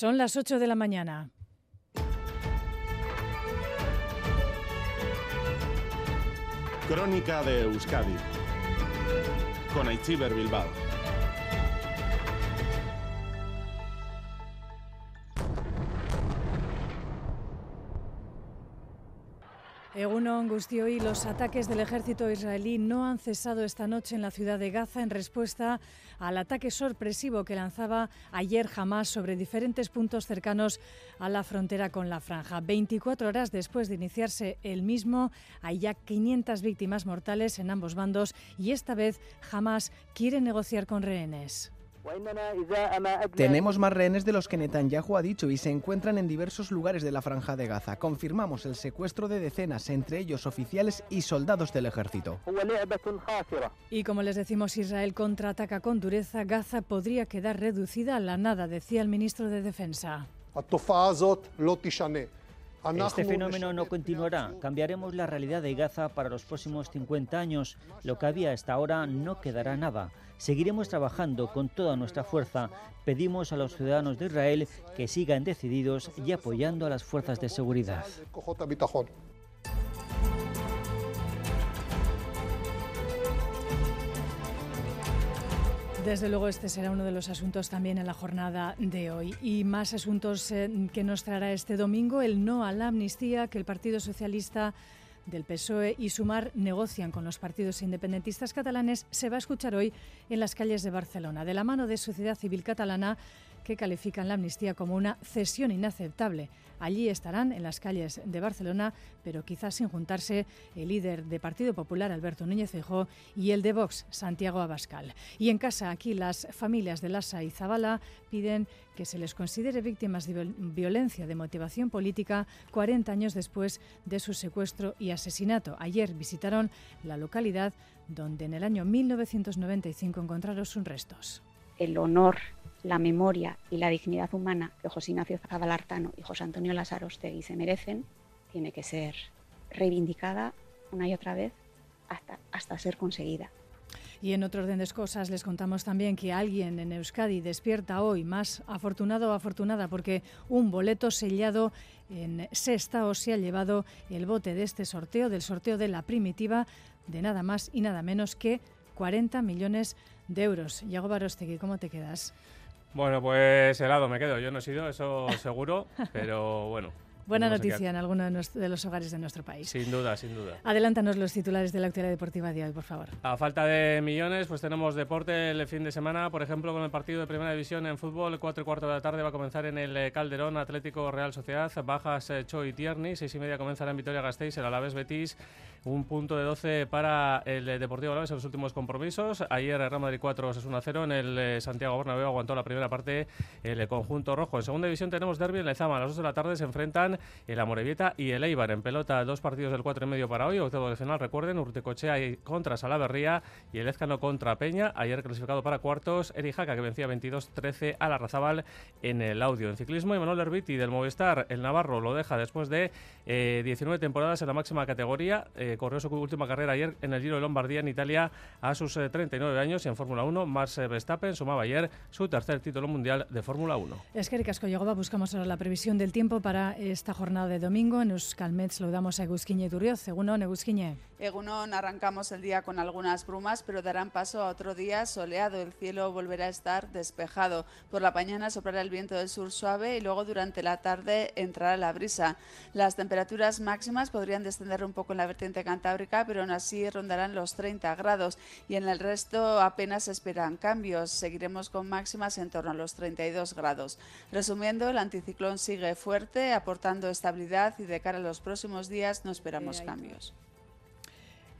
Son las 8 de la mañana. Crónica de Euskadi con Aichiber Bilbao. Egunon y los ataques del ejército israelí no han cesado esta noche en la ciudad de Gaza en respuesta al ataque sorpresivo que lanzaba ayer Hamas sobre diferentes puntos cercanos a la frontera con la franja. 24 horas después de iniciarse el mismo, hay ya 500 víctimas mortales en ambos bandos y esta vez Hamas quiere negociar con rehenes. Tenemos más rehenes de los que Netanyahu ha dicho y se encuentran en diversos lugares de la franja de Gaza. Confirmamos el secuestro de decenas, entre ellos oficiales y soldados del ejército. Y como les decimos, Israel contraataca con dureza. Gaza podría quedar reducida a la nada, decía el ministro de Defensa. Este fenómeno no continuará. Cambiaremos la realidad de Gaza para los próximos 50 años. Lo que había hasta ahora no quedará nada. Seguiremos trabajando con toda nuestra fuerza. Pedimos a los ciudadanos de Israel que sigan decididos y apoyando a las fuerzas de seguridad. Desde luego este será uno de los asuntos también en la jornada de hoy. Y más asuntos eh, que nos traerá este domingo, el no a la amnistía que el Partido Socialista del PSOE y Sumar negocian con los partidos independentistas catalanes se va a escuchar hoy en las calles de Barcelona, de la mano de Sociedad Civil Catalana que califican la amnistía como una cesión inaceptable. Allí estarán en las calles de Barcelona, pero quizás sin juntarse el líder de Partido Popular, Alberto Núñez Feijóo, y el de Vox, Santiago Abascal. Y en casa, aquí las familias de Lassa y Zabala piden que se les considere víctimas de violencia de motivación política 40 años después de su secuestro y asesinato. Ayer visitaron la localidad donde en el año 1995 encontraron sus restos. El honor la memoria y la dignidad humana que José Ignacio Zabalartano y José Antonio Lasarostegui se merecen, tiene que ser reivindicada una y otra vez hasta, hasta ser conseguida. Y en otro orden de cosas les contamos también que alguien en Euskadi despierta hoy más afortunado o afortunada porque un boleto sellado en Sestao se ha llevado el bote de este sorteo, del sorteo de la primitiva, de nada más y nada menos que 40 millones de euros. Yago Barostegui, ¿cómo te quedas? Bueno, pues helado me quedo. Yo no he sido, eso seguro, pero bueno. Buena noticia en alguno de, los hogares de nuestro país. Sin duda, sin duda. Adelántanos los titulares de la actualidad deportiva de hoy, por favor. A falta de millones, pues tenemos deporte el fin de semana. Por ejemplo, con el partido de Primera División en fútbol, 4 y cuarto de la tarde va a comenzar en el eh, Calderón Atlético Real Sociedad, Bajas eh, Cho y Tierney. Seis y media comenzará en Vitoria Gasteiz, el Alavés Betis un punto de 12 para el Deportivo Alavés en los últimos compromisos. Ayer Real Madrid 4, 1 0 en el eh, Santiago Bernabéu aguantó la primera parte el conjunto rojo. En segunda división tenemos derby en Lezama. A las 2 de la tarde se enfrentan el Amorebieta y el Eibar. En pelota, dos partidos del 4 y medio para hoy. Octavo de final, recuerden, Urtecochea contra Salaverría y el Ezcano contra Peña. Ayer clasificado para cuartos, Erijaca que vencía 22-13 a la Razabal en el audio. En ciclismo, Emanuel Herbiti del Movistar, el Navarro lo deja después de 19 eh, temporadas en la máxima categoría. Eh, corrió su última carrera ayer en el Giro de Lombardía en Italia a sus 39 eh, años y en Fórmula 1. Max Verstappen sumaba ayer su tercer título mundial de Fórmula 1. Es que Casco Yegoba buscamos ahora la previsión del tiempo para esta jornada de domingo. En Euskalmet saludamos a Egusquiñe Durioz. Egunon, Egusquiñe. Egunon, arrancamos el día con algunas brumas, pero darán paso a otro día soleado. El cielo volverá a estar despejado. Por la mañana soplará el viento del sur suave y luego durante la tarde entrará la brisa. Las temperaturas máximas podrían descender un poco en la vertiente cantábrica, pero aún así rondarán los 30 grados y en el resto apenas esperan cambios. Seguiremos con máximas en torno a los 32 grados. Resumiendo, el anticiclón sigue fuerte, estabilidad y de cara a los próximos días no esperamos cambios.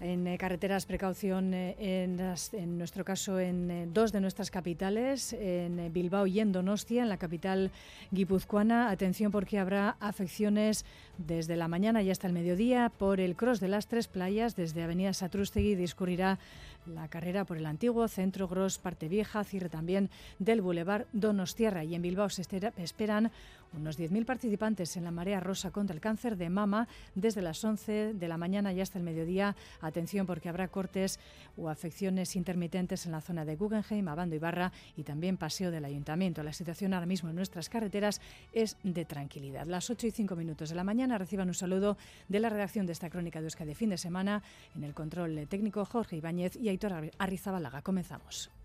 En eh, carreteras, precaución eh, en, nuestro caso en eh, dos de nuestras capitales, en Bilbao y en Donostia, en la capital guipuzcoana. Atención porque habrá afecciones desde la mañana y hasta el mediodía por el cross de las tres playas. Desde Avenida Satrústegui discurrirá la carrera por el antiguo Centro Gros, Parte Vieja, cierre también del Boulevard Donostierra. Y en Bilbao se esperan unos 10.000 participantes en la Marea Rosa contra el cáncer de mama desde las 11 de la mañana y hasta el mediodía. Atención porque habrá cortes o afecciones intermitentes en la zona de Guggenheim, Abando y Barra y también Paseo del Ayuntamiento. La situación ahora mismo en nuestras carreteras es de tranquilidad. Las 8 y 5 minutos de la mañana reciban un saludo de la redacción de esta crónica de Euskadi de fin de semana en el control técnico Jorge Ibáñez y Aitor Arrizabalaga. Comenzamos.